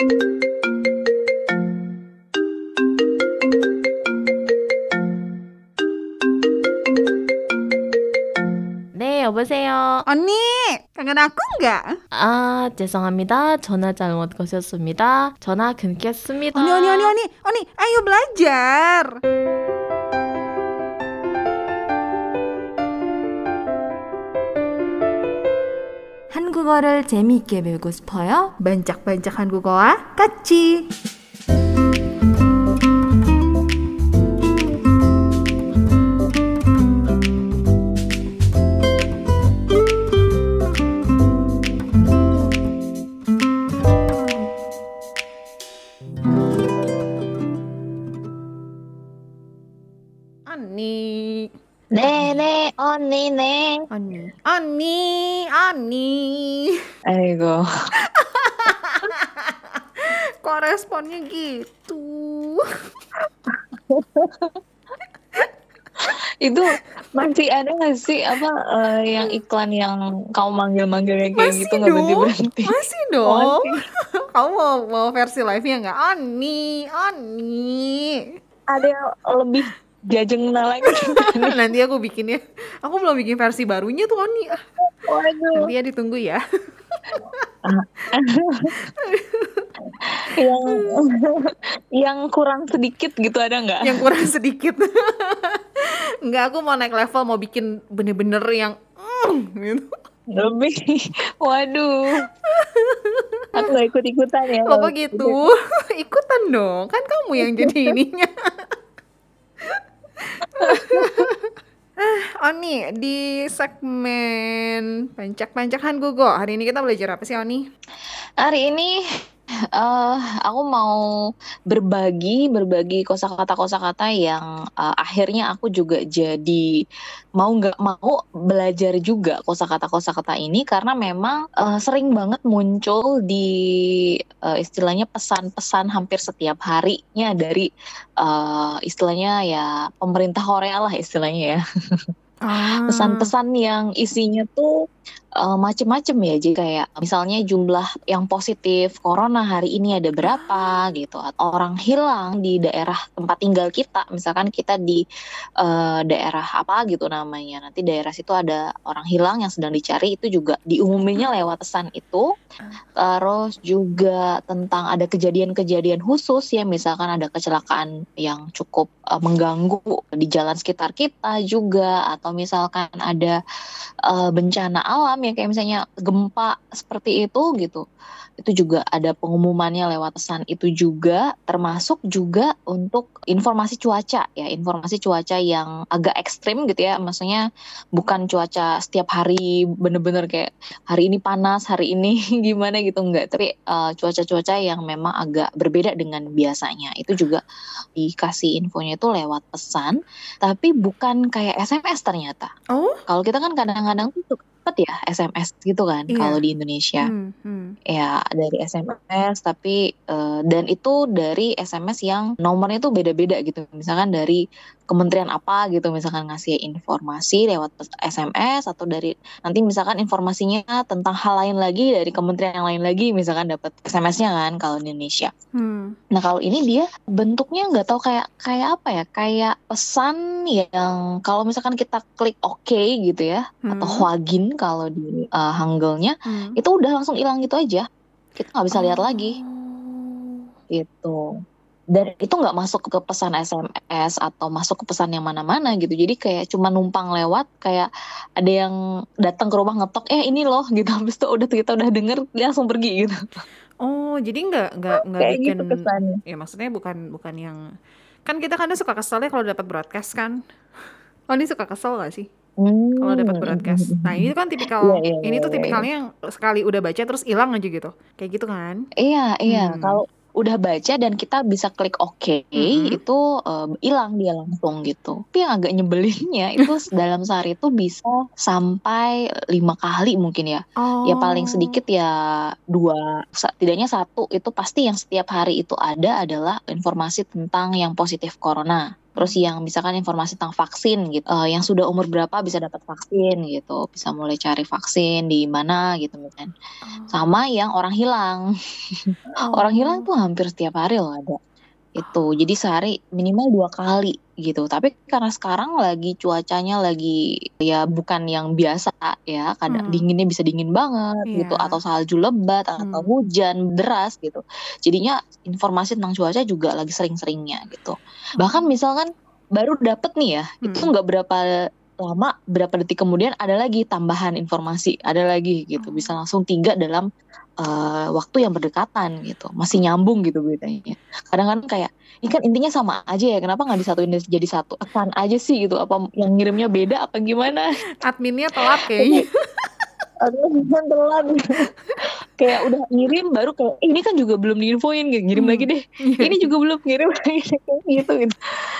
네, 여보세요. Kangen aku nggak? 아, 죄송합니다. 전화 잘못 거셨습니다. 전화 끊겠습니다. Oni, Oni, Oni, Oni, Oni, ayo belajar. 한국어를 재미있게 배우고 싶어요? Bancak-bancak 한국어와 같이. Masih ada nggak sih apa eh, yang iklan yang kamu manggil-manggilnya kayak Masih gitu nggak berhenti berhenti? Masih dong. Kamu mau, mau versi live-nya nggak? Ani, Ani. Ada yang lebih jajengna lagi. Nanti aku bikin ya. Aku belum bikin versi barunya tuh. Ah, Waduh. Nanti ya ditunggu ya. yang yang kurang sedikit gitu ada nggak? Yang kurang sedikit. Enggak, aku mau naik level, mau bikin bener-bener yang mm, gitu. Lebih. Waduh. Aku nggak ikut ikutan ya. Apa gitu? Ikutan dong. Kan kamu yang jadi ininya. Ah, Oni, di segmen pancak-pancakan Google, hari ini kita belajar apa sih Oni? Hari ini eh aku mau berbagi berbagi kosakata kosakata yang eh, akhirnya aku juga jadi mau nggak mau belajar juga kosakata kosakata ini karena memang eh, sering banget muncul di eh, istilahnya pesan-pesan hampir setiap harinya dari eh, istilahnya ya pemerintah Korea lah istilahnya ya Ah. pesan-pesan yang isinya tuh eh, macem-macem ya. Jadi kayak misalnya jumlah yang positif corona hari ini ada berapa gitu. Atau orang hilang di daerah tempat tinggal kita. Misalkan kita di eh, daerah apa gitu namanya. Nanti daerah situ ada orang hilang yang sedang dicari itu juga diumuminya lewat pesan itu. Terus juga tentang ada kejadian-kejadian khusus ya. Misalkan ada kecelakaan yang cukup eh, mengganggu di jalan sekitar kita juga. Atau misalkan ada eh, bencana alam ya kayak misalnya gempa seperti itu gitu itu juga ada pengumumannya lewat pesan. Itu juga termasuk juga untuk informasi cuaca ya. Informasi cuaca yang agak ekstrim gitu ya. Maksudnya bukan cuaca setiap hari bener-bener kayak hari ini panas hari ini gimana gitu. Enggak. Tapi eh, cuaca-cuaca yang memang agak berbeda dengan biasanya. Itu juga dikasih infonya itu lewat pesan. Tapi bukan kayak SMS ternyata. Oh? kalau kita kan kadang-kadang tuh cepet ya SMS gitu kan Iya. kalau di Indonesia. Hmm, hmm. ya dari SMS tapi eh, dan itu dari SMS yang nomornya tuh beda-beda gitu misalkan dari kementerian apa gitu misalkan ngasih informasi lewat SMS atau dari nanti misalkan informasinya tentang hal lain lagi dari kementerian yang lain lagi misalkan dapat SMS-nya kan kalau di Indonesia Hmm. Nah kalau ini dia bentuknya nggak tahu kayak kayak apa ya kayak pesan yang kalau misalkan kita klik OK gitu ya atau Hmm. hwagin kalau di uh, Hangulnya Hmm. itu udah langsung hilang gitu aja kita nggak bisa lihat lagi. Oh. gitu. Dan itu nggak masuk ke pesan SMS atau masuk ke pesan yang mana-mana gitu. Jadi kayak cuma numpang lewat kayak ada yang datang ke rumah ngetok eh ini loh gitu. Habis itu udah kita udah denger dia langsung pergi gitu. Oh, jadi nggak nggak nggak kayak bikin gitu kesannya. Ya maksudnya bukan bukan yang kan kita kadang suka kesel ya kalau dapat broadcast kan. Oh, ini suka kesel gak sih kalau dapat Hmm. broadcast? Nah, ini kan tipikal Iya, iya, ini tuh iya, iya. tipikalnya yang sekali udah baca terus hilang aja gitu. Kayak gitu kan? Iya, iya. Hmm. Kalau udah baca dan kita bisa klik OK, Mm-mm. itu hilang dia langsung gitu. Tapi yang agak nyebelinnya itu dalam sehari itu bisa sampai lima kali mungkin ya. Oh. Ya paling sedikit ya dua, tidaknya satu itu pasti yang setiap hari itu ada adalah informasi tentang yang positif corona. Terus yang misalkan informasi tentang vaksin gitu, eh, yang sudah umur berapa bisa dapat vaksin gitu, bisa mulai cari vaksin di mana gitu kan. Sama yang orang hilang. Orang hilang tuh hampir setiap hari loh ada. Itu. Jadi sehari minimal dua kali gitu. Tapi karena sekarang lagi cuacanya lagi ya bukan yang biasa ya, kadang Hmm. dinginnya bisa dingin banget gitu Iya. atau salju lebat atau Hmm. hujan deras gitu. Jadinya informasi tentang cuaca juga lagi sering-seringnya gitu. Bahkan misalkan baru dapet nih ya, itu Hmm. nggak berapa lama, berapa detik kemudian ada lagi tambahan informasi, ada lagi gitu. Bisa langsung tiga dalam eh, waktu yang berdekatan gitu, masih nyambung gitu beritanya. Kadang-kadang kayak, ini kan intinya sama aja ya, kenapa nggak disatuin jadi satu? Apaan aja sih gitu? Apa yang ngirimnya beda? Apa gimana? Adminnya telat kayaknya. Aduh, telat. kayak udah ngirim baru kayak "Eh, ini kan juga belum diinfoin gitu. ngirim Hmm. lagi deh ini juga belum ngirim lagi gitu gitu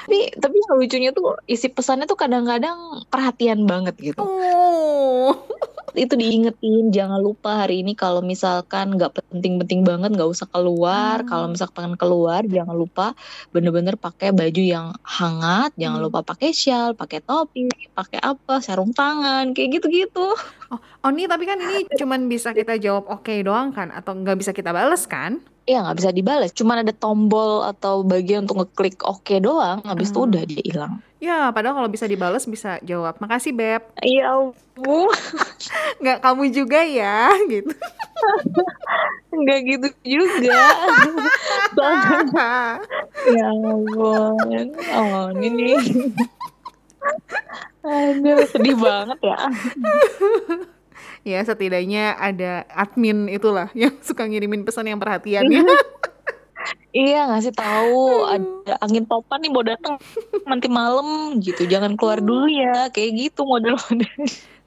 tapi tapi yang lucunya tuh isi pesannya tuh kadang-kadang perhatian banget gitu Oh. Itu diingetin jangan lupa hari ini kalau misalkan nggak penting-penting banget nggak usah keluar Hmm. kalau misalkan keluar jangan lupa bener-bener pakai baju yang hangat jangan Hmm. lupa pakai shawl pakai topi pakai apa sarung tangan kayak gitu-gitu Oh nih tapi kan ini cuman bisa kita jawab oke doang kan atau nggak bisa kita bales kan? Iya nggak bisa dibales, cuman ada tombol atau bagian untuk ngeklik oke doang, habis itu Hmm. udah dia hilang. Ya padahal kalau bisa dibales bisa jawab makasih beb. Iya ampun, Nggak kamu juga ya gitu. nggak gitu juga. ya ampun, oh ini. Aduh, sedih banget ya. Ya setidaknya ada admin itulah yang suka ngirimin pesan yang perhatiannya. Iya ngasih tahu ada angin topan nih mau datang nanti malam gitu, jangan keluar dulu ya, kayak gitu model-model.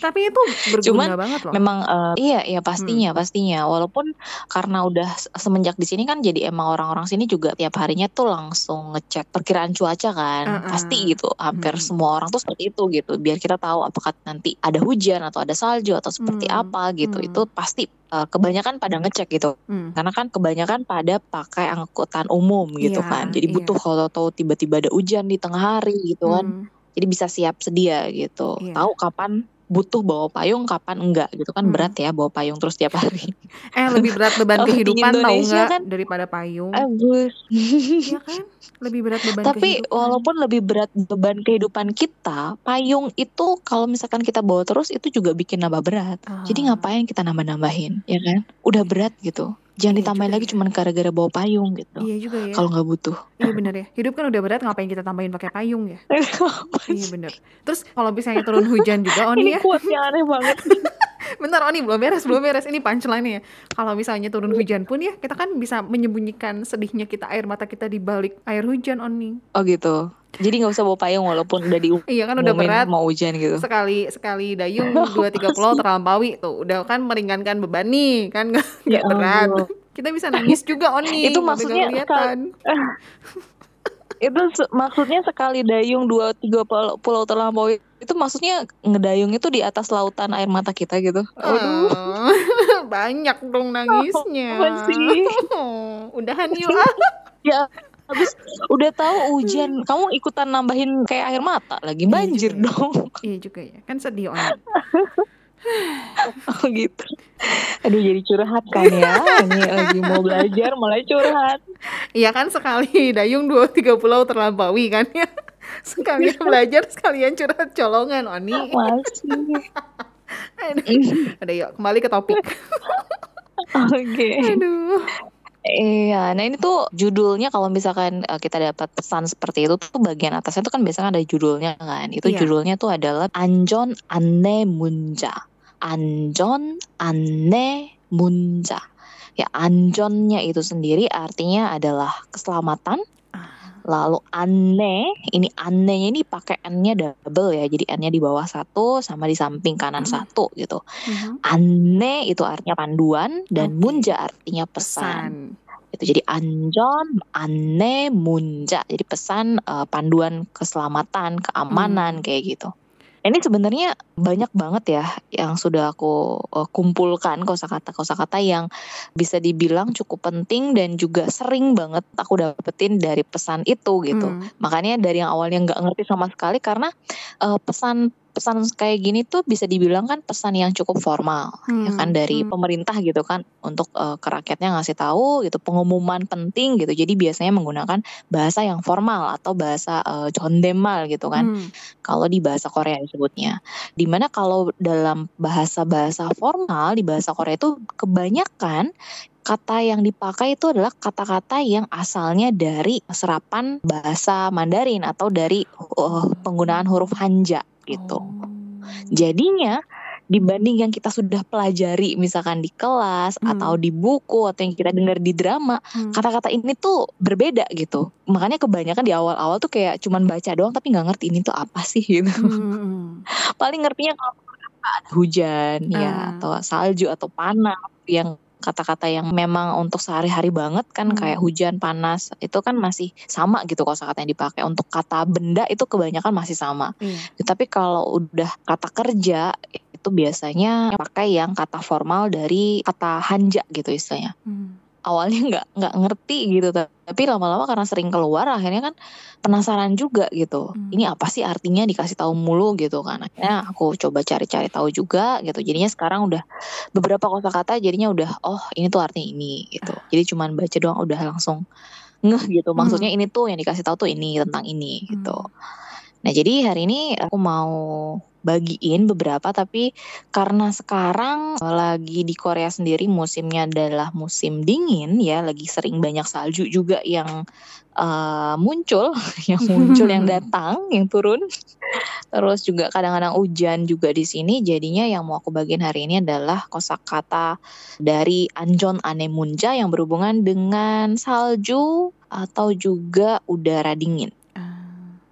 Tapi itu berguna Cuman banget loh. Memang eh, iya iya pastinya pastinya walaupun karena udah se- semenjak di sini kan jadi emang orang-orang sini juga tiap harinya tuh langsung ngecek perkiraan cuaca kan Uh-uh. pasti gitu hampir Mm-mm. semua orang tuh seperti itu gitu biar kita tahu apakah nanti ada hujan atau ada salju atau seperti Hmm, apa gitu hmm. itu pasti eh, kebanyakan pada ngecek gitu Hmm. karena kan kebanyakan pada pakai angkutan umum gitu Iya, kan jadi iya. butuh kalau tahu tiba-tiba ada hujan di tengah hari gitu kan Hmm. jadi bisa siap sedia gitu Iya. tahu kapan butuh bawa payung kapan enggak gitu kan Hmm. berat ya bawa payung terus tiap hari Eh lebih berat beban kehidupan tahu Indonesia nggak kan- daripada payung. Agus Iya kan? Lebih berat beban tapi kehidupan. walaupun lebih berat beban kehidupan kita payung itu kalau misalkan kita bawa terus itu juga bikin nambah berat jadi Ah. ngapain kita nambah-nambahin ya kan udah berat gitu jangan Iya ditambahin juga lagi ya. cuman gara-gara bawa payung gitu Iya juga ya. kalau nggak butuh Iya bener ya. Hidup kan udah berat ngapain kita tambahin pakai payung ya? Iya bener. Terus kalau misalnya turun hujan juga Oni ini ya. quote-nya aneh banget Bentar Oni belum beres, belum beres. Ini punchline ya. Kalau misalnya turun hujan pun ya kita kan bisa menyembunyikan sedihnya kita air mata kita di balik air hujan Oni. oh gitu jadi nggak usah bawa payung walaupun udah di Iya kan udah berat. mau hujan gitu Sekali sekali dayung dua tiga pulau terlampaui tuh udah kan meringankan beban nih kan nggak Ya berat. Kita bisa nangis juga Oni. Itu maksudnya kelihatan. itu maksudnya sekali dayung dua tiga pulau, pulau terlampaui itu maksudnya ngedayung itu di atas lautan air mata kita gitu aduh Ah, banyak dong nangisnya. Sih? Udahan yuk. ah. ya habis udah tahu hujan kamu ikutan nambahin kayak air mata lagi Iya banjir juga ya. dong Iya juga ya. Kan sedih Oni. oh gitu aduh jadi curhat kan ya ini lagi mau belajar malah curhat Iya kan sekali dayung dua tiga pulau terlampaui kan ya. Sekalian belajar sekalian curhat colongan Oni. masih Aduh. Udah yuk kembali ke topik. oke Aduh. Iya, nah ini tuh judulnya kalau misalkan eh, kita dapat pesan seperti itu tuh bagian atasnya tuh kan biasanya ada judulnya kan. Itu Iya. judulnya tuh adalah Anjon Anne Munja. Anjon Anne Munja. Ya, anjonnya itu sendiri artinya adalah keselamatan. Lalu anne, ini anne-nya ini pakai n-nya double ya. Jadi n-nya di bawah satu sama di samping kanan Mhm. satu gitu. Mhm. Anne itu artinya panduan dan Oke. munja artinya pesan Pesan. itu jadi anjon anne munja jadi pesan eh, panduan keselamatan keamanan kayak gitu Ini sebenarnya banyak banget ya yang sudah aku uh, kumpulkan kosakata-kosakata yang bisa dibilang cukup penting dan juga sering banget aku dapetin dari pesan itu gitu. Hmm. Makanya dari yang awalnya nggak ngerti sama sekali karena uh, pesan pesan kayak gini tuh bisa dibilang kan pesan yang cukup formal ya Hmm, kan dari hmm. pemerintah gitu kan untuk uh, ke rakyatnya ngasih tahu gitu pengumuman penting gitu. Jadi biasanya menggunakan bahasa yang formal atau bahasa uh, jondemal gitu kan Hmm. kalau di bahasa Korea disebutnya. Di mana kalau dalam bahasa-bahasa formal di bahasa Korea itu kebanyakan kata yang dipakai itu adalah kata-kata yang asalnya dari serapan bahasa Mandarin atau dari uh, penggunaan huruf hanja gitu. Oh. Jadinya dibanding yang kita sudah pelajari misalkan di kelas Hmm. atau di buku atau yang kita dengar di drama, Hmm. kata-kata ini tuh berbeda gitu. Makanya kebanyakan di awal-awal tuh kayak cuman baca doang tapi nggak ngerti ini tuh apa sih gitu. Hmm. Paling ngertinya kalau ada hujan ya Ah. atau salju atau panas yang kata-kata yang memang untuk sehari-hari banget kan Hmm. kayak hujan, panas itu kan masih sama gitu kosakata yang dipakai. Untuk kata benda itu kebanyakan masih sama. Iya. Tapi kalau udah kata kerja itu biasanya pakai yang kata formal dari kata hanja gitu istilahnya. Hmm. Awalnya nggak nggak ngerti gitu tapi lama-lama karena sering keluar akhirnya kan penasaran juga gitu. Hmm. Ini apa sih artinya dikasih tahu mulu gitu kan. Akhirnya aku coba cari-cari tahu juga gitu. Jadinya sekarang udah beberapa kosakata jadinya udah oh ini tuh artinya ini gitu. Jadi cuman baca doang udah langsung ngeh gitu. Maksudnya ini tuh yang dikasih tahu tuh ini tentang ini gitu. Nah, jadi hari ini aku mau bagiin beberapa tapi karena sekarang eh, lagi di Korea sendiri musimnya adalah musim dingin ya, lagi sering banyak salju juga yang eh, muncul, yang muncul yang datang, yang turun. Terus juga kadang-kadang hujan juga di sini. Jadinya yang mau aku bagiin hari ini adalah kosakata dari Anjon Anemunja yang berhubungan dengan salju atau juga udara dingin.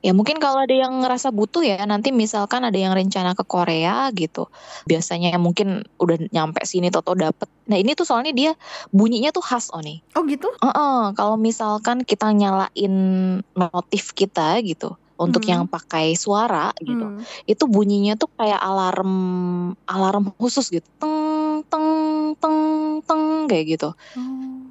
Ya mungkin kalau ada yang ngerasa butuh ya nanti misalkan ada yang rencana ke Korea gitu. Biasanya mungkin udah nyampe sini toto dapet. Nah ini tuh soalnya dia bunyinya tuh khas oh nih. Oh gitu? Heeh, kalau misalkan kita nyalain notif kita gitu untuk Hmm. yang pakai suara gitu. Hmm. Itu bunyinya tuh kayak alarm alarm khusus gitu. Teng teng teng teng kayak gitu. Oh.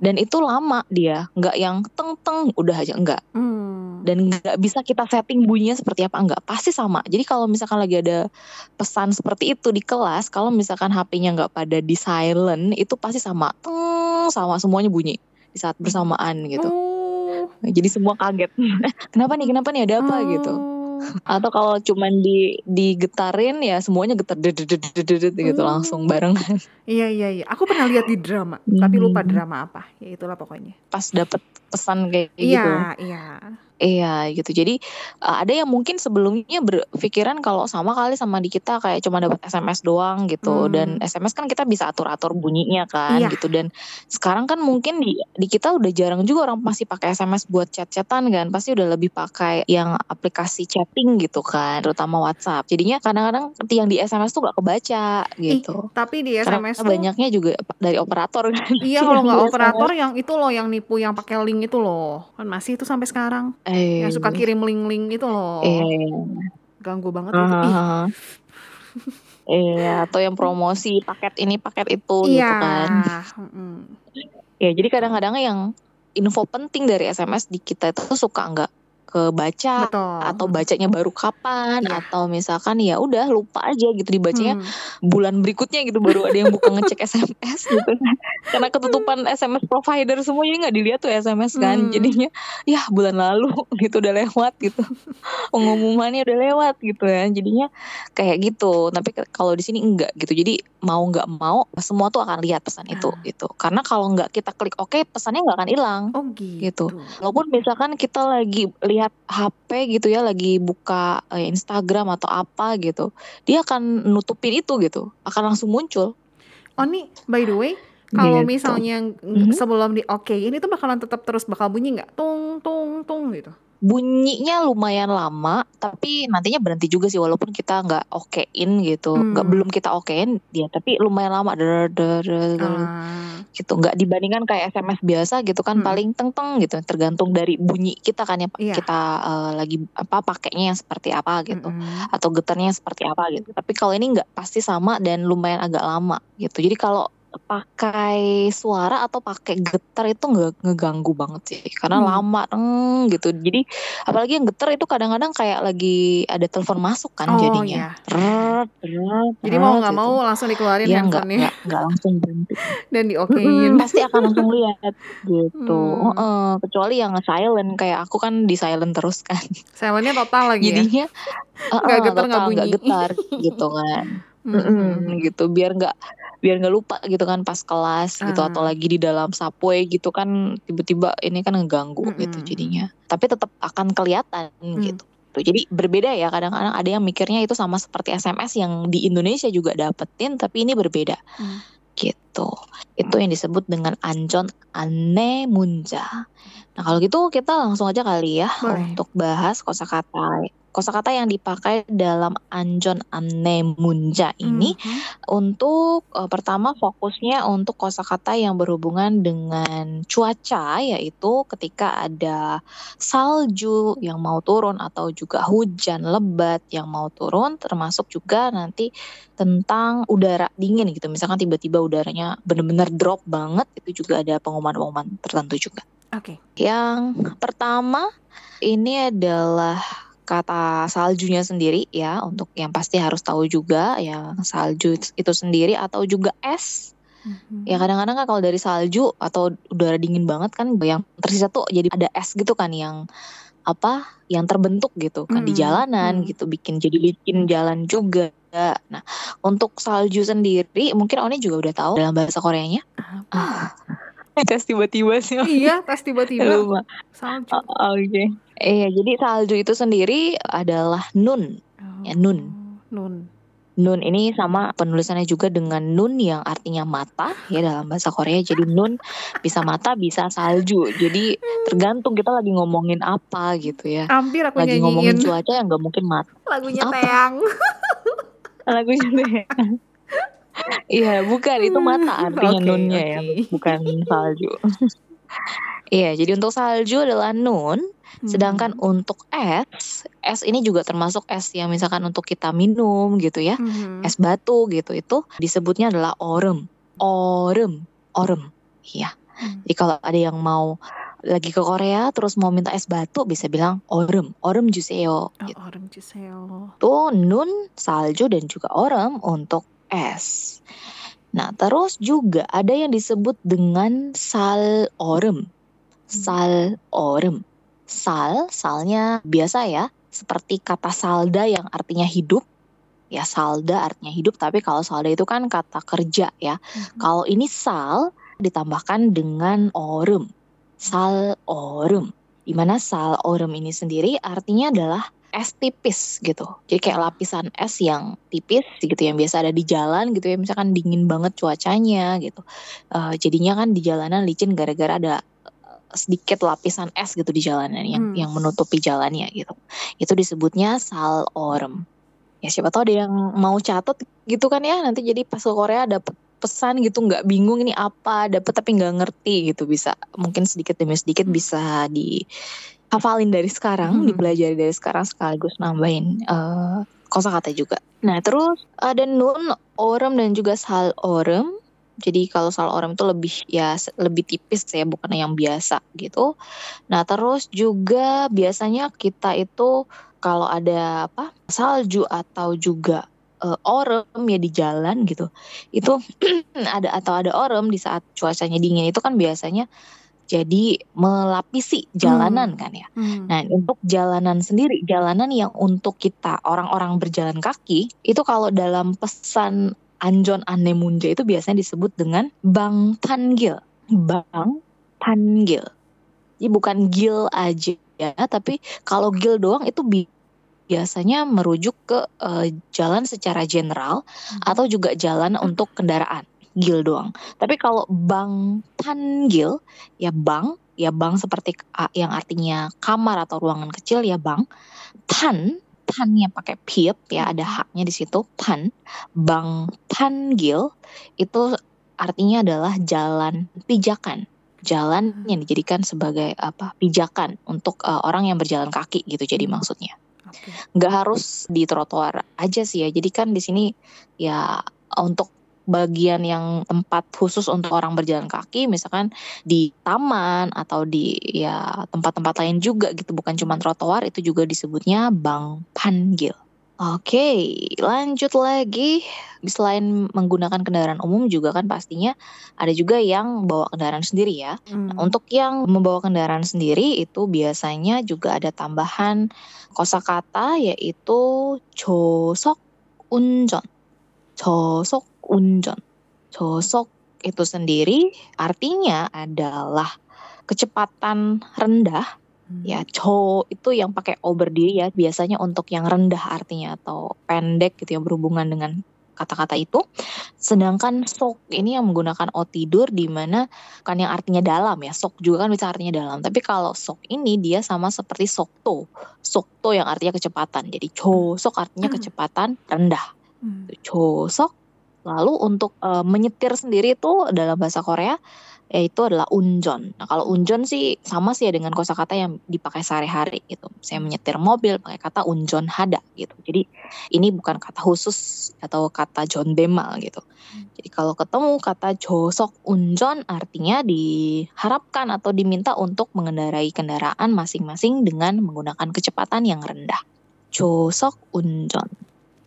Dan itu lama dia, nggak yang teng teng udah aja enggak Hmm. Dan nggak bisa kita setting bunyinya seperti apa enggak pasti sama jadi kalau misalkan lagi ada pesan seperti itu di kelas kalau misalkan HP-nya nggak pada di silent itu pasti sama teng sama semuanya bunyi di saat bersamaan gitu Oh. jadi semua kaget kenapa nih kenapa nih ada apa gitu Oh. atau kalau cuman di digetarin ya semuanya getar gitu Hmm. langsung barengan Iya iya iya. Aku pernah lihat di drama, tapi lupa Hmm. drama apa. Ya itulah pokoknya. pas dapet pesan kayak gitu Iya iya. Iya gitu. Jadi uh, ada yang mungkin sebelumnya berpikiran kalau sama kali sama di kita kayak cuma dapat SMS doang gitu Hmm. dan SMS kan kita bisa atur-atur bunyinya kan Iya. gitu dan sekarang kan mungkin di di kita udah jarang juga orang masih pakai SMS buat chat-chatan kan. Pasti udah lebih pakai yang aplikasi chatting gitu kan, terutama WhatsApp. Jadinya kadang-kadang yang di SMS tuh gak kebaca gitu. Tapi di Karena SMS tuh banyaknya juga dari operator kan. Iya kalau nggak operator yang itu loh yang nipu yang pakai link itu loh. Kan masih itu sampai sekarang. Eh, Yang suka kirim link-link itu loh. eh, Ganggu banget gitu. Ih. Hahaha. Iya, atau yang promosi paket ini paket itu gitu Iya. kan. Mm-mm. Ya, jadi kadang-kadang yang info penting dari SMS di kita itu suka nggak kebaca Betul. atau bacanya baru kapan Iya. atau misalkan ya udah lupa aja gitu dibacanya Hmm. bulan berikutnya gitu baru ada yang buka ngecek SMS gitu kan. Karena ketutupan SMS provider semua jadi nggak dilihat tuh SMS kan. Hmm. Jadinya ya bulan lalu gitu udah lewat gitu. Pengumumannya udah lewat gitu ya. Jadinya kayak gitu. Tapi kalau di sini enggak gitu. Jadi mau nggak mau semua tuh akan lihat pesan itu Ah. gitu. Karena kalau nggak kita klik oke pesannya nggak akan hilang. Oh gitu. Gitu. Walaupun misalkan kita lagi lihat HP gitu ya, lagi buka eh, Instagram atau apa gitu, dia akan nutupin itu gitu, akan langsung muncul. Oh nih, by the way, kalau Gitu. misalnya Mhm. sebelum di oke ini tuh bakalan tetap terus bakal bunyi nggak? Tung tung tung gitu. bunyinya lumayan lama, tapi nantinya berhenti juga sih walaupun kita nggak okein gitu, nggak Hmm. belum kita okein dia, tapi lumayan lama der der der der Ah. Gitu. Nggak dibandingkan kayak SMS biasa gitu kan Mm-mm. paling teng teng gitu, tergantung dari bunyi kita kan ya Iya. kita eh, lagi apa pakainya yang seperti apa gitu Mm-mm. atau getarnya seperti apa gitu. Tapi kalau ini nggak pasti sama dan lumayan agak lama gitu. Jadi kalau pakai suara atau pakai getar itu nggak ngeganggu banget sih karena Hmm. lama gitu. Jadi apalagi yang getar itu kadang-kadang kayak lagi ada telepon masuk kan Oh, jadinya. iya. Tret, tret, Jadi mau nggak gitu. mau langsung dikeluarin nggak handphonenya nggak langsung berhenti. dan diokein. pasti akan langsung lihat gitu. Hmm. Heeh, kecuali yang silent kayak aku kan di silent terus kan. Silentnya total lagi ya. Jadinya Nggak heeh, getar, nggak total nggak bunyi. getar gitu kan. Hmm. Mm-mm, gitu biar nggak biar nggak lupa gitu kan pas kelas gitu Ah. atau lagi di dalam subway gitu kan tiba-tiba ini kan ngeganggu Mm-mm. gitu jadinya tapi tetap akan kelihatan Mm. gitu Tuh, jadi berbeda ya kadang-kadang ada yang mikirnya itu sama seperti SMS yang di Indonesia juga dapetin tapi ini berbeda Hmm. gitu itu yang disebut dengan anjon ane munja nah kalau gitu kita langsung aja kali ya Boleh. untuk bahas kosakata kosakata yang dipakai dalam anjon ane munja ini Mhm. untuk eh, pertama fokusnya untuk kosakata yang berhubungan dengan cuaca yaitu ketika ada salju yang mau turun atau juga hujan lebat yang mau turun termasuk juga nanti tentang udara dingin gitu misalkan tiba-tiba udaranya benar-benar drop banget itu juga ada pengumuman-pengumuman tertentu juga. Oke. Yang pertama ini adalah kata saljunya sendiri ya untuk yang pasti harus tahu juga ya salju itu sendiri atau juga es Mhm. ya kadang-kadang kan kalau dari salju atau udara dingin banget kan yang tersisa tuh jadi ada es gitu kan yang apa yang terbentuk gitu kan di Hmm, jalanan hmm. gitu bikin jadi licin jalan juga nah untuk salju sendiri mungkin Oni juga udah tahu dalam bahasa Koreanya Apa? tes tiba-tiba sih iya, tes tiba-tiba lupa salju. Oh, Oke. Iya, jadi salju itu sendiri adalah nun. ya, nun. Oh, Nun. Nun ini sama penulisannya juga dengan nun yang artinya mata ya dalam bahasa Korea. Jadi nun bisa mata, bisa salju. Jadi tergantung kita lagi ngomongin apa gitu ya. Hampir aku Lagi ngomongin nyanyiin cuaca yang nggak mungkin mata. lagunya Apa? Teang. Lagunya deh. Iya, bukan itu mata artinya Oke, nunnya ya, oke. bukan salju. Iya, jadi untuk salju adalah nun, Sedangkan Hmm. untuk es, es ini juga termasuk es yang misalkan untuk kita minum gitu ya, Mhm. es batu gitu itu disebutnya adalah orem, orem, orem. Iya. Hmm. Jadi kalau ada yang mau lagi ke Korea terus mau minta es batu bisa bilang orem, orem juseyo. Oh, Gitu. orang Ciseo. Itu nun, salju dan juga orem untuk es. Nah terus juga ada yang disebut dengan sal orem, sal orem. Sal, salnya biasa ya, seperti kata salda yang artinya hidup. Ya salda artinya hidup, tapi kalau salda itu kan kata kerja ya. Mhm. Kalau ini sal ditambahkan dengan orem. Sal orem. Di mana sal orem ini sendiri artinya adalah es tipis gitu. Jadi kayak lapisan es yang tipis gitu yang biasa ada di jalan gitu ya. Misalkan dingin banget cuacanya gitu. Eh, jadinya kan di jalanan licin gara-gara ada eh, sedikit lapisan es gitu di jalanan yang Hmm. yang menutupi jalannya gitu. Itu disebutnya sal orem. Ya siapa tahu ada yang mau catat gitu kan ya nanti jadi pas ke Korea dapet pesan gitu nggak bingung ini apa dapet tapi nggak ngerti gitu bisa mungkin sedikit demi sedikit bisa dihafalin dari sekarang Hmm. dipelajari dari sekarang sekaligus nambahin eh, kosakata juga. Nah terus ada nun orem dan juga sal orem. Jadi kalau sal orem itu lebih ya lebih tipis ya bukan yang biasa gitu. Nah terus juga biasanya kita itu kalau ada apa salju atau juga eh, orem ya di jalan gitu itu ada atau ada orem di saat cuacanya dingin itu kan biasanya jadi melapisi jalanan kan ya. Hmm. Nah, untuk jalanan sendiri, jalanan yang untuk kita orang-orang berjalan kaki, itu kalau dalam pesan Anjon Anemunja itu biasanya disebut dengan Bang Tanggil. Bang Tanggil. Jadi bukan gil aja ya, tapi kalau gil doang itu bi- biasanya merujuk ke eh, jalan secara general atau juga jalan untuk kendaraan gil doang. Tapi kalau bang tanggil ya bang ya bang seperti yang artinya kamar atau ruangan kecil ya bang. Pan, pannya pakai piep ya ada haknya di situ. Pan, bang panggil itu artinya adalah jalan pijakan. Jalan yang dijadikan sebagai apa pijakan untuk eh, orang yang berjalan kaki gitu jadi maksudnya Oke. nggak harus di trotoar aja sih ya. Jadi kan di sini ya untuk bagian yang tempat khusus untuk orang berjalan kaki, misalkan di taman atau di ya tempat-tempat lain juga gitu, bukan cuma trotoar itu juga disebutnya bang panggil. Oke, lanjut lagi. Selain menggunakan kendaraan umum juga kan pastinya ada juga yang bawa kendaraan sendiri ya. Hmm. Untuk yang membawa kendaraan sendiri itu biasanya juga ada tambahan kosakata yaitu josok unjon. Josok unjon. Josok itu sendiri artinya adalah kecepatan rendah Hmm. ya cho itu yang pakai o berdiri ya biasanya untuk yang rendah artinya atau pendek gitu yang berhubungan dengan kata-kata itu sedangkan sok ini yang menggunakan o tidur di mana kan yang artinya dalam ya sok juga kan bisa artinya dalam tapi kalau sok ini dia sama seperti sokto sokto yang artinya kecepatan jadi cho sok artinya Hmm. kecepatan rendah Hmm. Chosok. Lalu untuk eh, menyetir sendiri itu dalam bahasa Korea yaitu adalah unjon. Nah, kalau unjon sih sama sih ya dengan kosakata yang dipakai sehari-hari gitu. Saya menyetir mobil pakai kata unjon hada gitu. Jadi ini bukan kata khusus atau kata jondemal gitu. Jadi kalau ketemu kata josok unjon artinya diharapkan atau diminta untuk mengendarai kendaraan masing-masing dengan menggunakan kecepatan yang rendah. Josok unjon.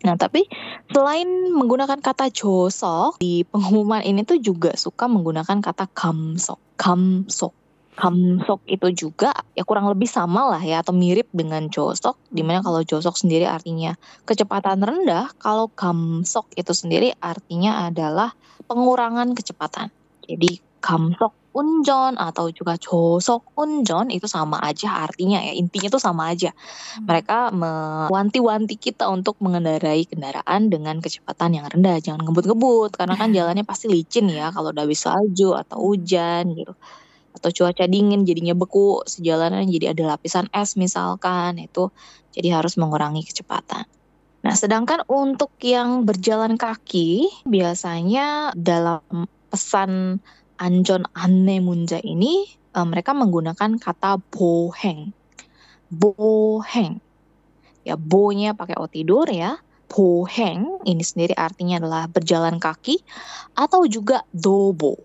Nah, tapi selain menggunakan kata josok di pengumuman ini tuh juga suka menggunakan kata kamsok. Kamsok. Kamsok itu juga ya kurang lebih sama lah ya atau mirip dengan josok di mana kalau josok sendiri artinya kecepatan rendah kalau kamsok itu sendiri artinya adalah pengurangan kecepatan jadi kamsok unjon atau juga josok unjon itu sama aja artinya ya. Intinya tuh sama aja. Mereka mewanti-wanti kita untuk mengendarai kendaraan dengan kecepatan yang rendah. Jangan ngebut-ngebut karena kan jalannya pasti licin ya. Kalau udah habis salju atau hujan gitu. Atau cuaca dingin jadinya beku sejalanan jadi ada lapisan es misalkan itu jadi harus mengurangi kecepatan. Nah, sedangkan untuk yang berjalan kaki biasanya dalam pesan anjon anne munja ini eh, mereka menggunakan kata boheng. Boheng. Ya, bo-nya pakai o tidur ya. Boheng ini sendiri artinya adalah berjalan kaki atau juga dobo.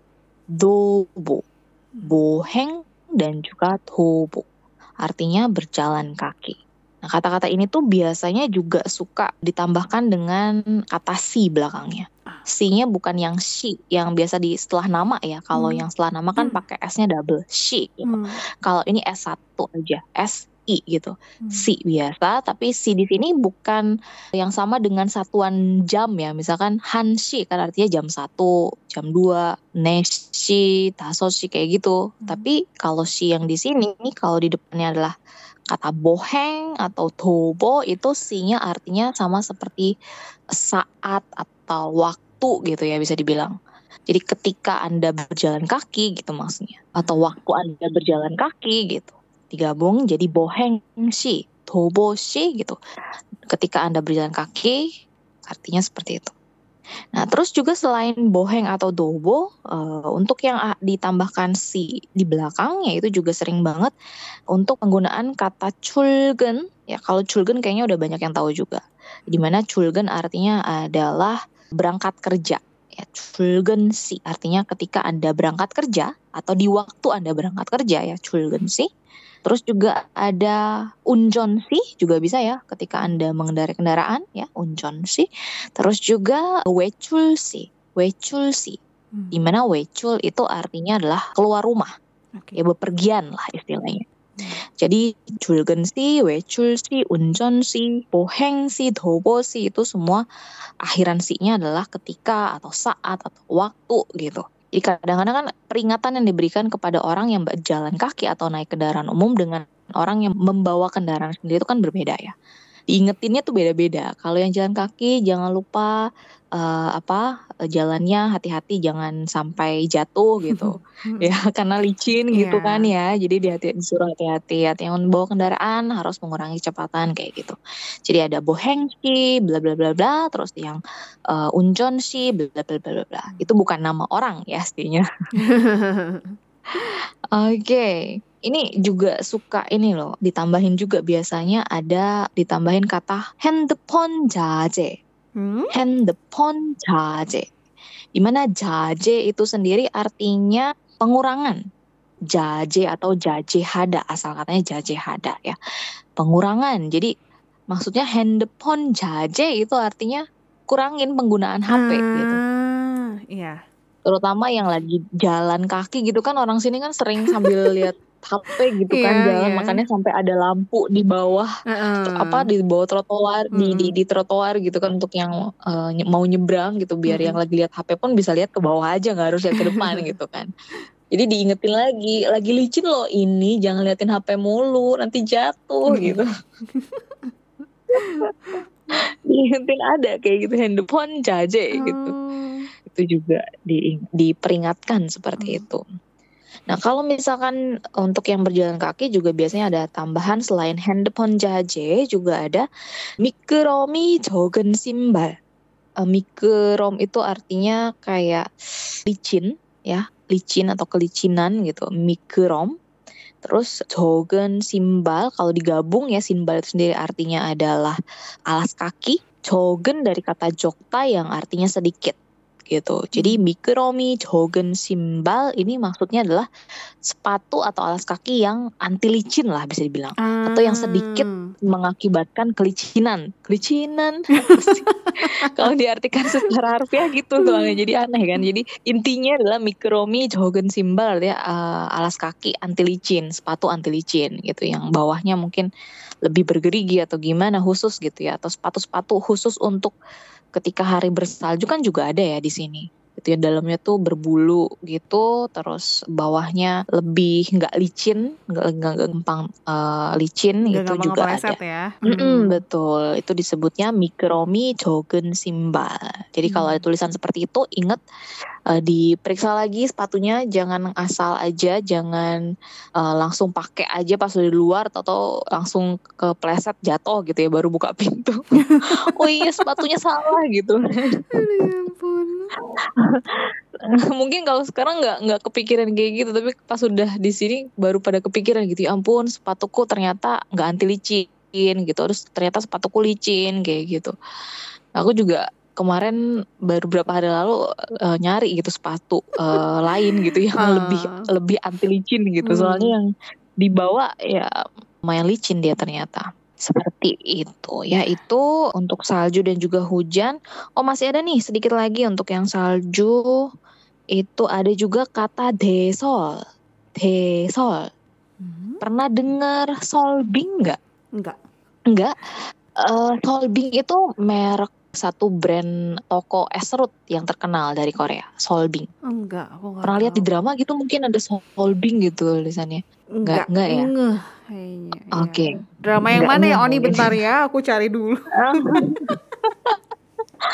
Dobo boheng dan juga tobo. Artinya berjalan kaki. Nah, kata-kata ini tuh biasanya juga suka ditambahkan dengan kata si belakangnya. Si-nya bukan yang shi, yang biasa di setelah nama ya. Kalau Hmm. yang setelah nama kan Hmm. pakai S-nya double, shi gitu. Hmm. Kalau ini S1 aja, S I gitu. Hmm. Si biasa, tapi si di sini bukan yang sama dengan satuan jam ya. Misalkan hanshi kan artinya jam 1, jam 2, neshi, tasoshi kayak gitu. Hmm. Tapi kalau si yang di sini kalau di depannya adalah kata boheng atau tobo itu si-nya artinya sama seperti saat atau waktu gitu ya bisa dibilang. Jadi ketika Anda berjalan kaki gitu maksudnya atau waktu Anda berjalan kaki gitu digabung jadi boheng shi, tobo shi gitu. Ketika Anda berjalan kaki, artinya seperti itu. Nah, terus juga selain boheng atau dobo, eh, untuk yang ditambahkan si di belakangnya itu juga sering banget untuk penggunaan kata chulgen. Ya, kalau chulgen kayaknya udah banyak yang tahu juga. Di mana chulgen artinya adalah berangkat kerja. Ya, chulgen si artinya ketika Anda berangkat kerja atau di waktu Anda berangkat kerja ya chulgen si. Terus juga ada unjon si juga bisa ya ketika Anda mengendarai kendaraan ya unjon si. Terus juga wechul si, wechul si. Hmm. Di mana wechul itu artinya adalah keluar rumah, Oke. ya bepergian lah istilahnya. Jadi julgen si, wechul si, unjon si, boheng si, dobo si itu semua akhiran si-nya adalah ketika atau saat atau waktu gitu. Jadi kadang-kadang kan peringatan yang diberikan kepada orang yang berjalan kaki atau naik kendaraan umum dengan orang yang membawa kendaraan sendiri itu kan berbeda ya. Diingetinnya tuh beda-beda. Kalau yang jalan kaki jangan lupa eh, apa eh, jalannya hati-hati jangan sampai jatuh gitu. Ya karena licin gitu Iya. kan ya. Jadi di hati disuruh hati-hati hati yang membawa kendaraan harus mengurangi kecepatan kayak gitu. Jadi ada boheng sih bla bla bla bla terus yang eh, unjon sih bla bla bla bla bla. Itu bukan nama orang ya pastinya Oke, ini juga suka ini loh, ditambahin juga biasanya ada ditambahin kata handphone jaje, Hmm? handphone jaje. Di mana jaje itu sendiri artinya pengurangan. Jaje atau jaje hada, asal katanya jaje hada ya. Pengurangan. Jadi maksudnya handphone jaje itu artinya kurangin penggunaan HP gitu Ah, Iya. terutama yang lagi jalan kaki gitu kan orang sini kan sering sambil lihat HP gitu kan Iya, jalan iya. makanya sampai ada lampu di bawah Heeh. apa di bawah trotoar di, di Mm-mm. di trotoar gitu kan untuk yang nye- mau nyebrang gitu biar Mm-mm. yang lagi lihat HP pun bisa lihat ke bawah aja nggak harus lihat ke depan gitu kan jadi diingetin lagi lagi licin loh ini jangan liatin HP mulu nanti jatuh Mm. gitu diingetin ada kayak gitu handphone jaje gitu Oh. itu juga di, diperingatkan seperti Hmm. itu. Nah, kalau misalkan untuk yang berjalan kaki juga biasanya ada tambahan selain handphone jaje juga ada mikromi jogen simbal. Eh, mikrom itu artinya kayak licin ya, licin atau kelicinan gitu, mikrom. Terus jogen simbal kalau digabung ya simbal itu sendiri artinya adalah alas kaki. Jogen dari kata jokta yang artinya sedikit gitu. Jadi mikromi jogen simbal ini maksudnya adalah sepatu atau alas kaki yang anti licin lah bisa dibilang. Atau yang sedikit Ah. mengakibatkan kelicinan. Sih? Kalau diartikan secara harfiah gitu soalnya jadi aneh kan. Jadi intinya adalah mikromi jogen simbal ya eh, alas kaki anti licin, sepatu anti licin gitu yang bawahnya mungkin lebih bergerigi atau gimana khusus gitu ya atau sepatu-sepatu khusus untuk ketika hari bersalju kan juga ada ya di sini gitu ya. Dalamnya tuh berbulu gitu terus bawahnya lebih nggak licin nggak nggak gampang eh, licin Nggak gitu gampang juga ada. ya. Mm-mm, betul. Itu disebutnya mikromi jogen simbal jadi kalau ada Hmm. tulisan seperti itu ingat eh, diperiksa lagi sepatunya jangan asal aja jangan eh, langsung pakai aja pas udah di luar atau langsung kepleset jatuh gitu ya baru buka pintu. Oh iya sepatunya salah gitu. Ya ampun. mungkin kalau sekarang nggak nggak kepikiran kayak gitu tapi pas udah di sini baru pada kepikiran gitu ya ampun sepatuku ternyata nggak anti licin gitu. Terus ternyata sepatuku licin kayak gitu. Aku juga kemarin baru berapa hari lalu eh, nyari gitu sepatu eh, lain gitu yang Ah. lebih lebih anti licin gitu. Hmm. soalnya yang dibawa ya lumayan licin dia ternyata. Seperti itu. Ya itu untuk salju dan juga hujan. Oh masih ada nih sedikit lagi untuk yang salju. Itu ada juga kata desol. Desol. Hmm, pernah dengar solbing nggak? Enggak. Enggak. Eh, Solbing itu merek satu brand toko es serut yang terkenal dari Korea, Solbing. Enggak, aku nggak Pernah lihat di drama gitu mungkin ada Solbing gitu tulisannya. Enggak, enggak ya? Ngeh, kayaknya. ya. Oke. Drama yang Enggak mana ya ngeh Oni bentar ya, aku cari dulu.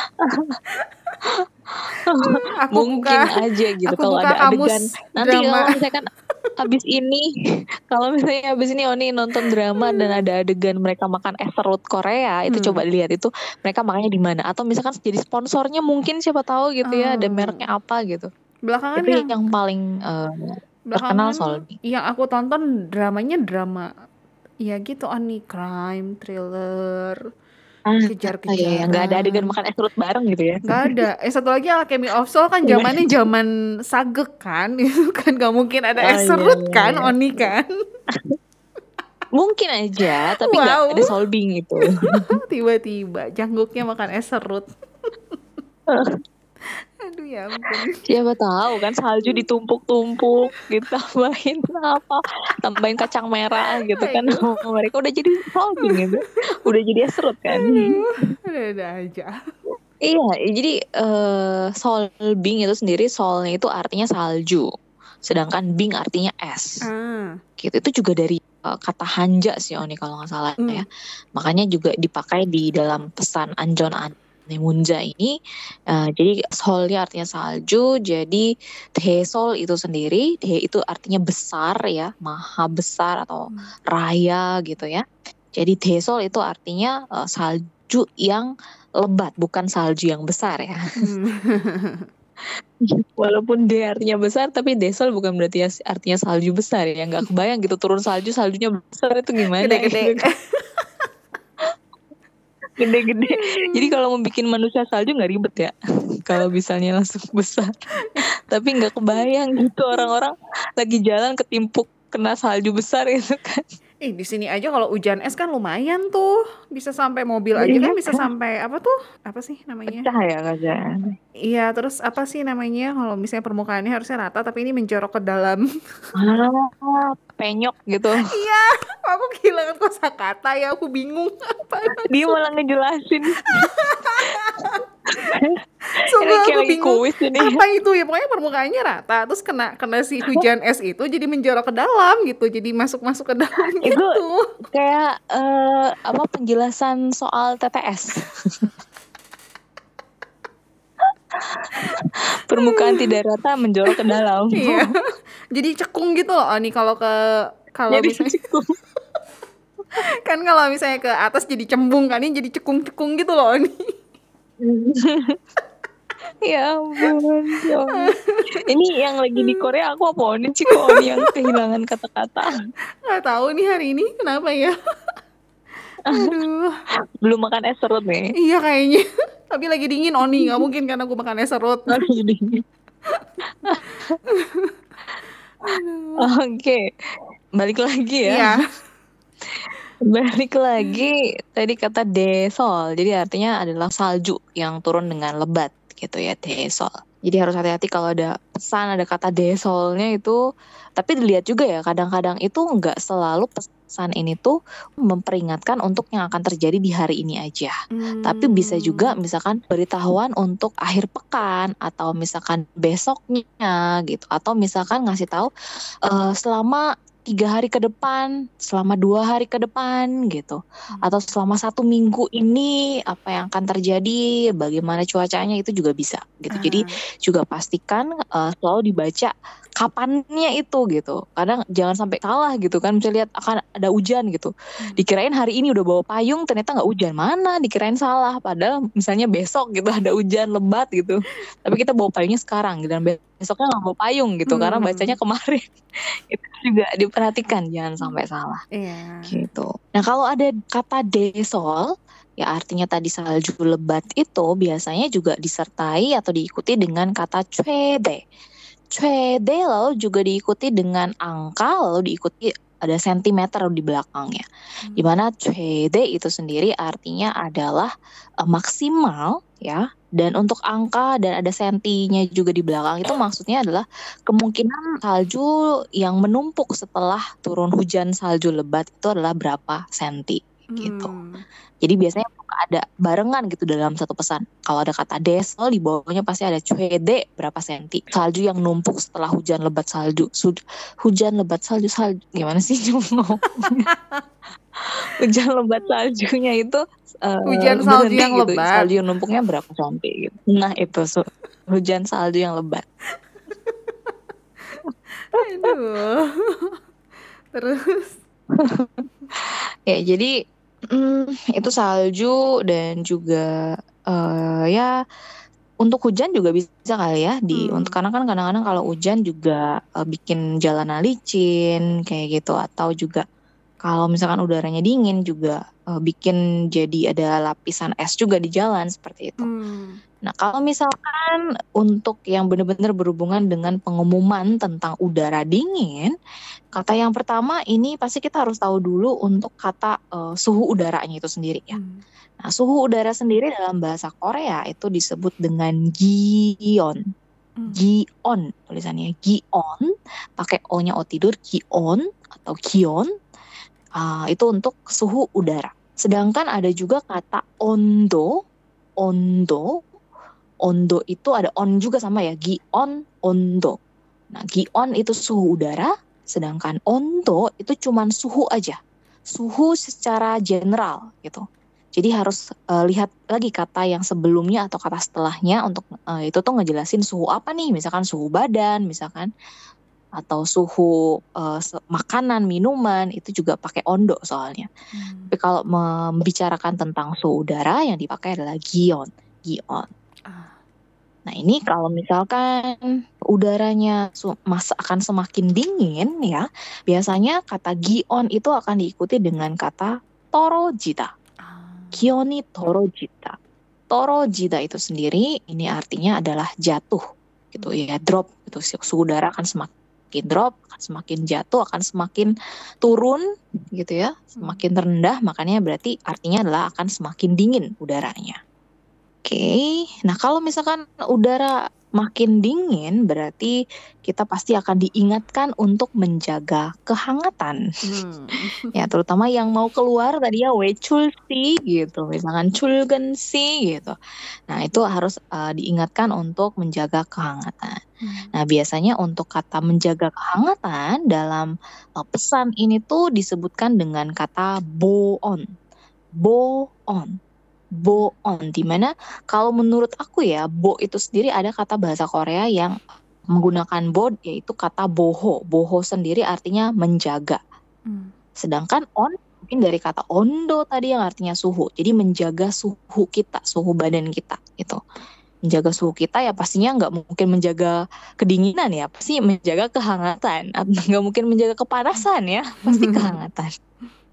Aku mungkin buka aja gitu aku kalau buka ada kamus adegan. Nanti drama. kalau misalkan habis ini kalau misalnya habis ini Oni nonton drama dan ada adegan mereka makan es serut Korea, itu Hmm. coba dilihat itu mereka makannya di mana atau misalkan jadi sponsornya mungkin siapa tahu gitu ya ada Oh. mereknya apa gitu. Belakangan itu yang yang paling eh, terkenal Solbing. yang aku tonton dramanya drama ya gitu Oni crime thriller Ah, kejar-kejaran Oh iya, iya. nggak ada adegan makan es serut bareng gitu ya? Nggak ada. Eh satu lagi Alchemy of Soul kan zamannya zaman sagek kan, itu kan nggak mungkin ada Oh, es iya, serut iya, kan, iya. Oni kan. Mungkin aja, tapi nggak Wow. ada solbing itu. Tiba-tiba jangguknya makan es serut. Aduh ya ampun. Siapa tahu kan salju ditumpuk-tumpuk, ditambahin apa, tambahin kacang merah gitu kan. Mereka udah jadi solbing gitu, udah jadi es serut kan. Ada-ada aja. Iya, jadi eh, solbing itu sendiri solnya itu artinya salju, sedangkan bing artinya es. Ah. gitu itu juga dari uh, kata hanja sih Oni kalau nggak salah Hmm. ya makanya juga dipakai di dalam pesan anjon an- Nemunja ini uh, jadi solnya artinya salju jadi desol itu sendiri de itu artinya besar ya maha besar atau raya gitu ya jadi desol itu artinya uh, salju yang lebat bukan salju yang besar ya Hmm. walaupun D artinya besar tapi desol bukan berarti ya- artinya salju besar ya nggak kebayang gitu turun salju saljunya besar itu gimana Gede-gede. gitu. gede-gede jadi kalau mau bikin manusia salju nggak ribet ya kalau misalnya langsung besar tapi nggak kebayang gitu orang-orang lagi jalan ketimpuk kena salju besar gitu kan Ih, di sini aja kalau hujan es kan lumayan tuh. Bisa sampai mobil aja kan Iya bisa kan? sampai apa tuh? Apa sih namanya? pecah ya kaca Iya, terus apa sih namanya? Kalau misalnya permukaannya harusnya rata tapi ini menjorok ke dalam. ah, penyok gitu Iya, aku kehilangan kosakata ya, aku bingung. Apa? dia malah ngejelasin Sungguh aku bingung. kuis ini Apa itu ya? Pokoknya permukaannya rata, terus kena kena si hujan es itu jadi menjorok ke dalam gitu. Jadi masuk-masuk ke dalam Itu- gitu. kayak eh, apa penjelasan soal TTS permukaan tidak rata menjorok ke dalam Iya. Jadi cekung gitu loh. Oh, nih kalau ke kalau jadi misalnya cukup. kan kalau misalnya ke atas jadi cembung kan ini jadi cekung-cekung gitu loh nih. ya ampun ya ampun. ini yang lagi di Korea aku apa ini sih kok yang kehilangan kata-kata Nggak tahu nih hari ini kenapa ya. Aduh. belum makan es serut nih Iya kayaknya. Tapi lagi dingin Oni, nggak mungkin karena gue makan es serut. Aduh, jadi. Oke, balik lagi ya. Iya. Balik lagi tadi kata desol. Jadi artinya adalah salju yang turun dengan lebat gitu ya desol. Jadi harus hati-hati kalau ada pesan ada kata desolnya itu. Tapi dilihat juga ya kadang-kadang itu nggak selalu pesan ini tuh memperingatkan untuk yang akan terjadi di hari ini aja. Tapi bisa juga misalkan beritahuan untuk akhir pekan atau misalkan besoknya gitu atau misalkan ngasih tahu eh, selama tiga hari ke depan, selama dua hari ke depan gitu, atau selama satu minggu ini apa yang akan terjadi, bagaimana cuacanya itu juga bisa gitu. Jadi juga pastikan eh, selalu dibaca kapannya itu gitu. Kadang jangan sampai salah gitu kan. Misalnya lihat akan ada hujan gitu. Dikirain hari ini udah bawa payung, ternyata nggak hujan. Mana? Dikirain salah. Padahal misalnya besok gitu ada hujan lebat gitu. Tapi kita bawa payungnya sekarang gitu. dan besoknya nggak bawa payung gitu karena Hmm. bacanya kemarin. itu juga diperhatikan jangan sampai salah Iya. gitu. Nah kalau ada kata desol ya artinya tadi salju lebat itu biasanya juga disertai atau diikuti dengan kata cuede. Cuede lalu juga diikuti dengan angka lalu diikuti ada sentimeter di belakangnya. Di mana cuede itu sendiri artinya adalah eh, maksimal ya. Dan untuk angka dan ada sentinya juga di belakang itu maksudnya adalah kemungkinan salju yang menumpuk setelah turun hujan salju lebat itu adalah berapa senti gitu. Hmm. Jadi biasanya ada barengan gitu dalam satu pesan. Kalau ada kata desol di bawahnya pasti ada cuede berapa senti. Salju yang numpuk setelah hujan lebat salju. Sud- hujan lebat salju salju gimana sih ngomong? hujan lebat saljunya itu eh, Hujan salju berhenti yang gitu. lebat. Salju yang numpuknya berapa senti gitu. Nah itu su- hujan salju yang lebat. Aduh. Terus Ya, jadi mm, itu salju dan juga eh, ya untuk hujan juga bisa kali ya di Hmm. untuk karena kan kadang-kadang kalau hujan juga eh, bikin jalanan licin kayak gitu atau juga kalau misalkan udaranya dingin juga eh, bikin jadi ada lapisan es juga di jalan seperti itu. hmm. Nah, kalau misalkan untuk yang benar-benar berhubungan dengan pengumuman tentang udara dingin, kata yang pertama ini pasti kita harus tahu dulu untuk kata eh, suhu udaranya itu sendiri ya. Hmm. Nah, suhu udara sendiri dalam bahasa Korea itu disebut dengan gion. Hmm. Gion tulisannya gion, pakai o-nya o tidur gion atau gion. Ah, itu untuk suhu udara. Sedangkan ada juga kata ondo, ondo, ondo itu ada on juga sama ya, gion, ondo. Nah, gion itu suhu udara, sedangkan ondo itu cuman suhu aja. Suhu secara general gitu. Jadi harus eh, lihat lagi kata yang sebelumnya atau kata setelahnya untuk eh, itu tuh ngejelasin suhu apa nih, misalkan suhu badan, misalkan atau suhu se- makanan, minuman itu juga pakai ondo soalnya. Hmm. Tapi kalau membicarakan tentang suhu udara yang dipakai adalah gion, gion. Ah. Nah ini kalau misalkan udaranya mas akan semakin dingin ya, biasanya kata gion itu akan diikuti dengan kata torojita. Ah. Gioni torojita. Torojita itu sendiri ini artinya adalah jatuh gitu ya, drop gitu. Suhu udara akan semakin drop, akan semakin jatuh, akan semakin turun gitu ya, semakin rendah, makanya berarti artinya adalah akan semakin dingin udaranya. Oke, nah kalau misalkan udara makin dingin, berarti kita pasti akan diingatkan untuk menjaga kehangatan. Hmm. Ya, terutama yang mau keluar tadi ya weculsi gitu, misalkan culgensi gitu. Nah, itu harus eh, diingatkan untuk menjaga kehangatan. Hmm. Nah, biasanya untuk kata menjaga kehangatan dalam eh, pesan ini tuh disebutkan dengan kata boon. Boon. Boon. Di mana kalau menurut aku ya, bo itu sendiri ada kata bahasa Korea yang menggunakan bo yaitu kata boho. Boho sendiri artinya menjaga. Hmm. Sedangkan on mungkin dari kata ondo tadi yang artinya suhu. Jadi menjaga suhu kita, suhu badan kita gitu. Menjaga suhu kita ya pastinya nggak mungkin menjaga kedinginan ya, pasti menjaga kehangatan. Atau Nggak mungkin menjaga kepanasan ya, pasti kehangatan.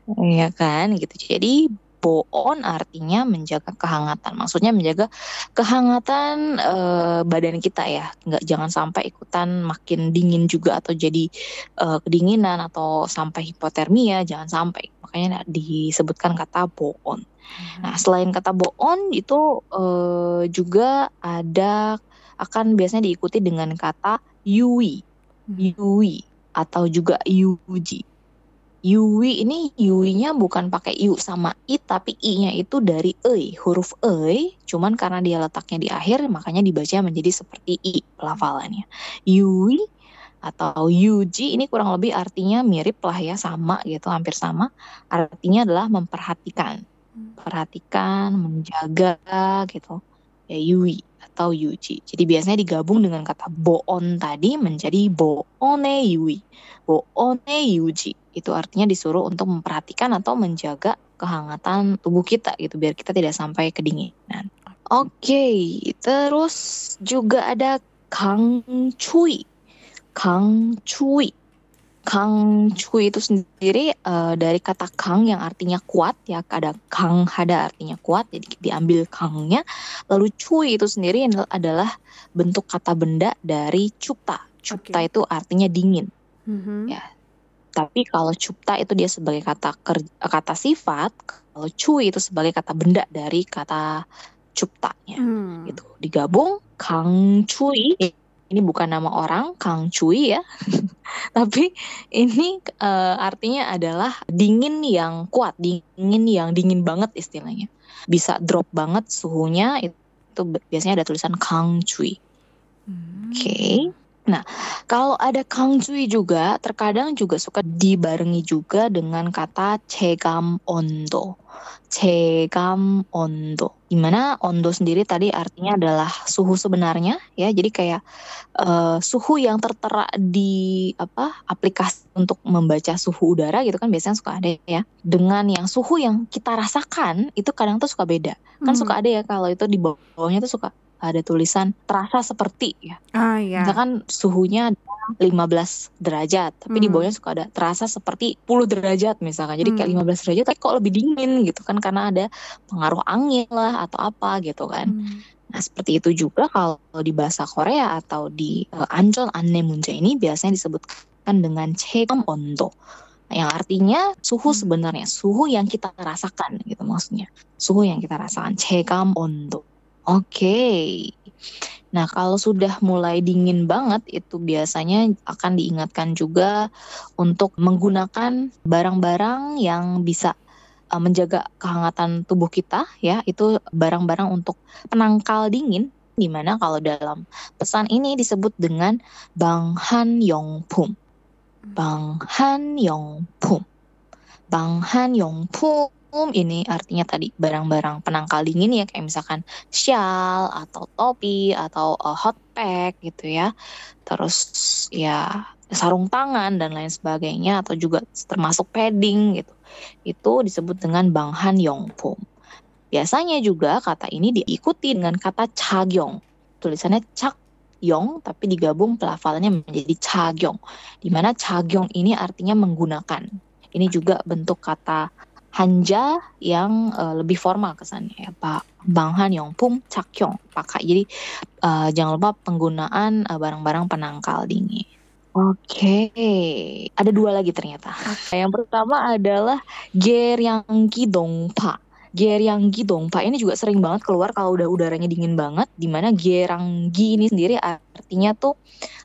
Iya kan gitu. Jadi boon artinya menjaga kehangatan. Maksudnya menjaga kehangatan eh, badan kita ya. Nggak jangan sampai ikutan makin dingin juga atau jadi eh, kedinginan atau sampai hipotermia, jangan sampai. Makanya disebutkan kata boon. Nah, selain kata boon itu eh, juga ada akan biasanya diikuti dengan kata yui, yui atau juga yuji. Yui ini yui-nya bukan pakai yu sama i tapi i-nya itu dari e, huruf e, cuman karena dia letaknya di akhir makanya dibaca menjadi seperti i pelafalannya. Yui atau yuji ini kurang lebih artinya mirip lah ya sama gitu, hampir sama. Artinya adalah memperhatikan perhatikan, menjaga gitu. Ya yui atau yuji. Jadi biasanya digabung dengan kata boon tadi menjadi boone yui. Boone yuji. Itu artinya disuruh untuk memperhatikan atau menjaga kehangatan tubuh kita gitu biar kita tidak sampai kedinginan. Oke, terus juga ada kang cui. Kang cui. Kang Cui itu sendiri eh, dari kata Kang yang artinya kuat ya ada Kang Hada artinya kuat jadi diambil Kangnya lalu Cui itu sendiri adalah bentuk kata benda dari Cupta Cupta Oke. itu artinya dingin Mhm. Ya. tapi kalau Cupta itu dia sebagai kata ker- kata sifat kalau Cui itu sebagai kata benda dari kata Cuptanya Hmm. gitu digabung Kang Cui ini bukan nama orang Kang Cui ya tapi ini eh, artinya adalah dingin yang kuat dingin yang dingin banget istilahnya bisa drop banget suhunya itu biasanya ada tulisan Kang Cui Hmm. Oke. Nah, kalau ada Kang Cui juga, terkadang juga suka dibarengi juga dengan kata cegam ondo. Cegam ondo. Di mana ondo sendiri tadi artinya adalah suhu sebenarnya ya. Jadi kayak eh, suhu yang tertera di apa aplikasi untuk membaca suhu udara gitu kan biasanya suka ada ya. Dengan yang suhu yang kita rasakan itu kadang tuh suka beda. Kan Hmm. suka ada ya kalau itu di bawahnya tuh suka ada tulisan terasa seperti ya. Ah ya. Misalkan suhunya adalah 15 derajat, tapi di Hmm. bawahnya suka ada terasa seperti 10 derajat misalkan. Jadi kayak Hmm. 15 derajat tapi kok lebih dingin gitu kan karena ada pengaruh angin lah atau apa gitu kan. Hmm. Nah, seperti itu juga kalau di bahasa Korea atau di uh, Anjon Anne Munja ini biasanya disebutkan dengan che감 ondo. Yang artinya suhu Hmm. sebenarnya, suhu yang kita rasakan gitu maksudnya. Suhu yang kita rasakan, che감 Oke. Nah, kalau sudah mulai dingin banget itu biasanya akan diingatkan juga untuk menggunakan barang-barang yang bisa uh, menjaga kehangatan tubuh kita ya. Itu barang-barang untuk penangkal dingin di mana kalau dalam pesan ini disebut dengan banghan yongpum. Banghan yongpum. Banghan yongpum ini artinya tadi barang-barang penangkal dingin ya kayak misalkan shawl atau topi atau uh, hot pack gitu ya. Terus ya sarung tangan dan lain sebagainya atau juga termasuk padding gitu. Itu disebut dengan banghan yongpum. Biasanya juga kata ini diikuti dengan kata chagyong. Tulisannya cak yong tapi digabung pelafalannya menjadi chagyong. Di mana chagyong ini artinya menggunakan. Ini juga bentuk kata hanja yang uh, lebih formal kesannya ya Pak Banghan Yongpum Chakyong pakai. Jadi uh, jangan lupa penggunaan uh, barang-barang penangkal dingin. Oke, ada dua lagi ternyata. Yang pertama adalah Geryanggi Dongpa. Geryanggi Dongpa ini juga sering banget keluar kalau udah udaranya dingin banget. Di mana Geranggi ini sendiri artinya tuh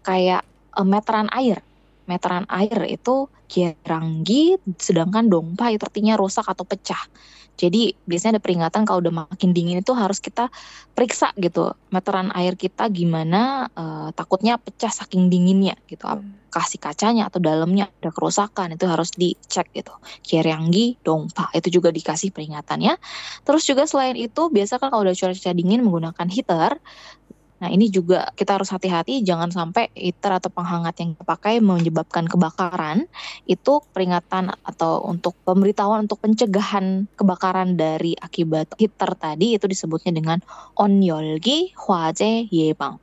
kayak uh, meteran air meteran air itu geranggi, sedangkan dongpa itu artinya rusak atau pecah. Jadi biasanya ada peringatan kalau udah makin dingin itu harus kita periksa gitu meteran air kita gimana uh, takutnya pecah saking dinginnya gitu. Hmm. Kasih kacanya atau dalamnya ada kerusakan itu harus dicek gitu. Kieranggi, dongpa itu juga dikasih peringatannya. Terus juga selain itu biasa kan kalau udah cuaca dingin menggunakan heater Nah, ini juga kita harus hati-hati jangan sampai heater atau penghangat yang dipakai menyebabkan kebakaran. Itu peringatan atau untuk pemberitahuan untuk pencegahan kebakaran dari akibat heater tadi itu disebutnya dengan onyorgi hwaje yebang.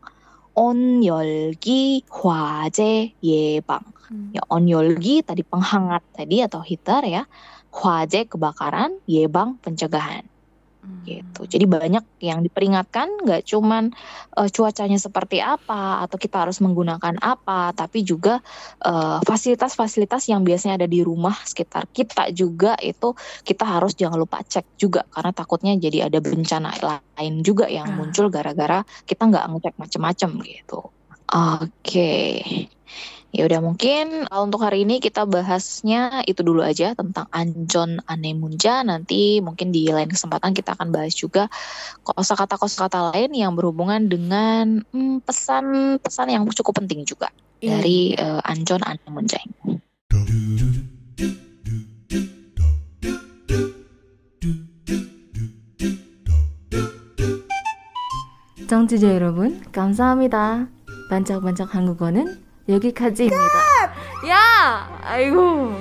Onyorgi hwaje yebang. Hmm. Ya onyorgi tadi penghangat tadi atau heater ya. Hwaje kebakaran, yebang pencegahan gitu. Jadi banyak yang diperingatkan nggak cuman uh, cuacanya seperti apa atau kita harus menggunakan apa, tapi juga fasilitas fasilitas-fasilitas yang biasanya ada di rumah sekitar kita juga itu kita harus jangan lupa cek juga karena takutnya jadi ada bencana lain juga yang ah. muncul gara-gara kita nggak ngecek macam-macam gitu. Oke. Okay. Ya udah mungkin uh, untuk hari ini kita bahasnya itu dulu aja tentang Anjon Anemunja. Nanti mungkin di lain kesempatan kita akan bahas juga kosakata-kosakata lain yang berhubungan dengan hmm, pesan-pesan yang cukup penting juga iya. dari uh, Anjon Anemunja ini. 청취자 여러분, 감사합니다. 반짝반짝 한국어는 여기까지입니다. 야! 아이고.